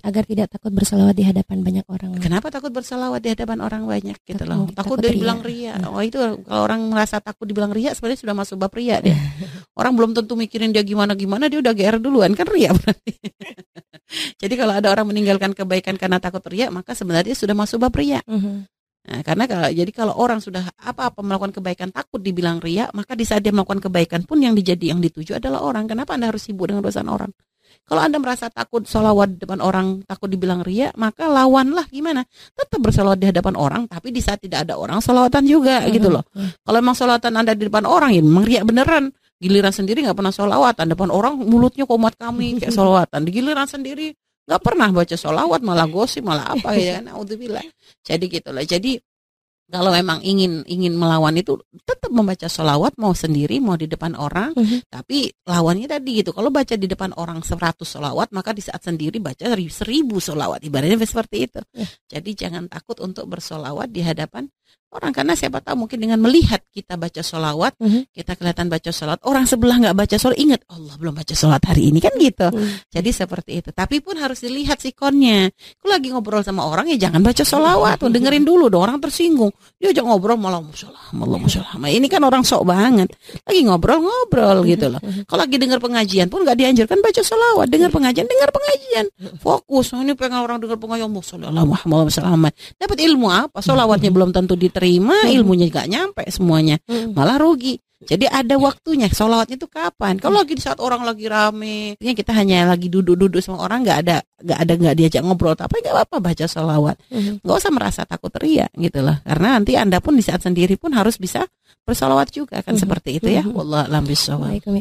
agar tidak takut bersalawat di hadapan banyak orang. Kenapa takut bersalawat di hadapan orang banyak gitu Takut- loh? takut Takut dibilang ria. ria. Oh itu kalau orang merasa takut dibilang ria sebenarnya sudah masuk bab ria dia. orang belum tentu mikirin dia gimana gimana dia udah GR duluan kan ria berarti. Jadi kalau ada orang meninggalkan kebaikan karena takut ria maka sebenarnya sudah masuk bab ria. Mhm. Nah, karena kalau jadi kalau orang sudah apa-apa melakukan kebaikan takut dibilang ria, maka di saat dia melakukan kebaikan pun yang dijadi yang dituju adalah orang. Kenapa Anda harus sibuk dengan urusan orang? Kalau Anda merasa takut solawat di depan orang, takut dibilang ria, maka lawanlah gimana? Tetap bersolawat di hadapan orang, tapi di saat tidak ada orang solawatan juga gitu loh. Mhm. Kalau memang solawatan Anda di depan orang, ya memang ria beneran. Giliran sendiri nggak pernah solawatan depan orang, mulutnya komat kami kayak solawatan. Di giliran sendiri nggak pernah baca solawat, malah gosip, malah apa ya kan? Alhamdulillah. Jadi gitu loh. Jadi kalau memang ingin ingin melawan itu tetap membaca solawat mau sendiri mau di depan orang Mhm. tapi lawannya tadi gitu kalau baca di depan orang 100 solawat maka di saat sendiri baca ri- seribu solawat ibaratnya seperti itu Ya. jadi jangan takut untuk bersolawat di hadapan orang karena siapa tahu mungkin dengan melihat kita baca solawat Mhm. kita kelihatan baca solawat orang sebelah nggak baca solawat ingat Allah belum baca solawat hari ini kan gitu Mhm. jadi seperti itu. Tapi pun harus dilihat sikonnya. Kalau lagi ngobrol sama orang ya jangan baca solawat. Tuh, dengerin dulu dong orang tersinggung. Dia aja ngobrol malah musolah, malah musolah. Nah, ini kan orang sok banget. Lagi ngobrol-ngobrol gitu loh. Kalau lagi dengar pengajian pun nggak dianjurkan baca solawat. Dengar pengajian, dengar pengajian. Fokus. Oh, ini pengen orang dengar pengajian. Musolah, Muhammad Muhammad. Dapat ilmu apa? Solawatnya belum tentu diterima. Ilmunya nggak nyampe semuanya Mhm. malah rugi. Jadi ada waktunya. Solawatnya itu kapan? Kalau lagi di saat orang lagi rame, artinya kita hanya lagi duduk-duduk sama orang nggak ada nggak ada nggak diajak ngobrol, tapi nggak apa-apa baca solawat. Mhm. Nggak usah merasa takut ria gitu loh. Karena nanti anda pun di saat sendiri pun harus bisa bersolawat juga kan Mhm. seperti itu ya. Bishawab. Baik, Umi.